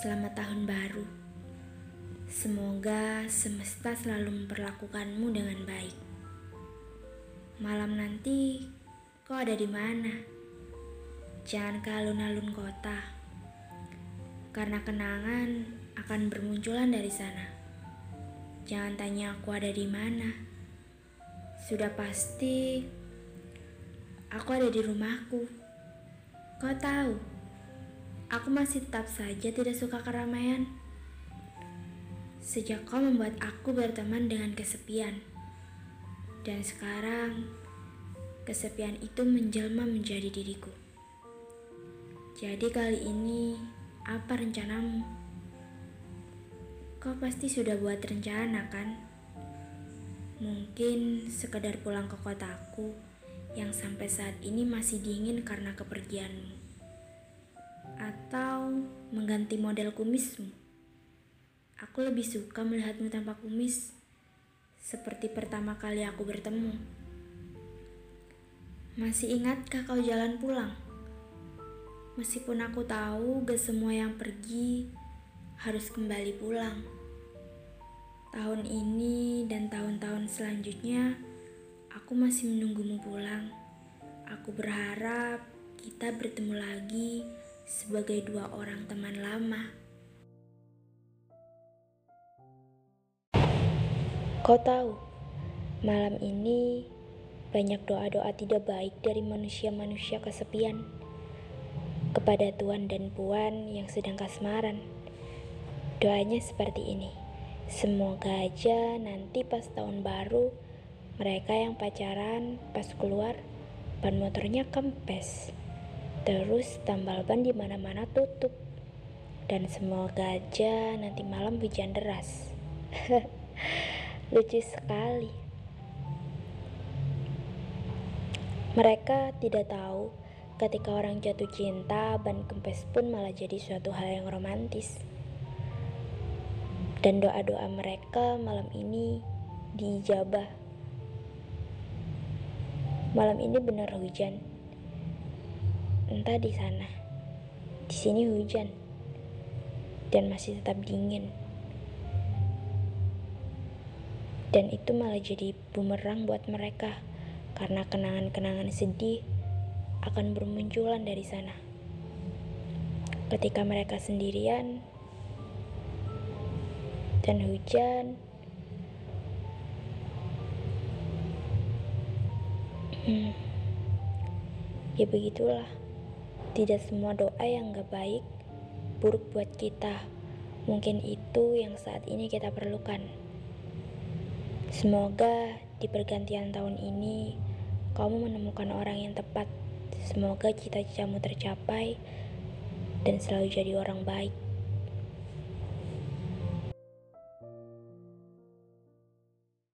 Selamat tahun baru. Semoga semesta selalu memperlakukanmu dengan baik. Malam nanti kau ada di mana? Jangan ke alun-alun kota. Karena kenangan akan bermunculan dari sana. Jangan tanya aku ada di mana. Sudah pasti aku ada di rumahku. Kau tahu, aku masih tetap saja tidak suka keramaian. Sejak kau membuat aku berteman dengan kesepian. Dan sekarang, kesepian itu menjelma menjadi diriku. Jadi kali ini, apa rencanamu? Kau pasti sudah buat rencana kan? Mungkin sekedar pulang ke kotaku yang sampai saat ini masih dingin karena kepergianmu. Atau mengganti model kumismu. Aku lebih suka melihatmu tanpa kumis, seperti pertama kali aku bertemu. Masih ingatkah kau jalan pulang? Meskipun aku tahu gak semua yang pergi harus kembali pulang. Tahun ini dan tahun-tahun selanjutnya, aku masih menunggumu pulang. Aku berharap kita bertemu lagi sebagai dua orang teman lama. Kau tahu, malam ini banyak doa-doa tidak baik dari manusia-manusia kesepian kepada tuan dan puan yang sedang kasmaran. Doanya seperti ini. Semoga aja nanti pas tahun baru mereka yang pacaran pas keluar ban motornya kempes. Terus tambal ban di mana-mana tutup. Dan semoga aja nanti malam hujan deras. Lucu sekali. Mereka tidak tahu ketika orang jatuh cinta, ban kempes pun malah jadi suatu hal yang romantis. Dan doa-doa mereka malam ini diijabah. Malam ini benar hujan. Entah di sana. Di sini hujan. Dan masih tetap dingin. Dan itu malah jadi bumerang buat mereka karena kenangan-kenangan sedih akan bermunculan dari sana. Ketika mereka sendirian dan hujan, hmm, ya begitulah. Tidak semua doa yang gak baik buruk buat kita. Mungkin itu yang saat ini kita perlukan. Semoga di pergantian tahun ini kamu menemukan orang yang tepat. Semoga cita-citamu tercapai dan selalu jadi orang baik.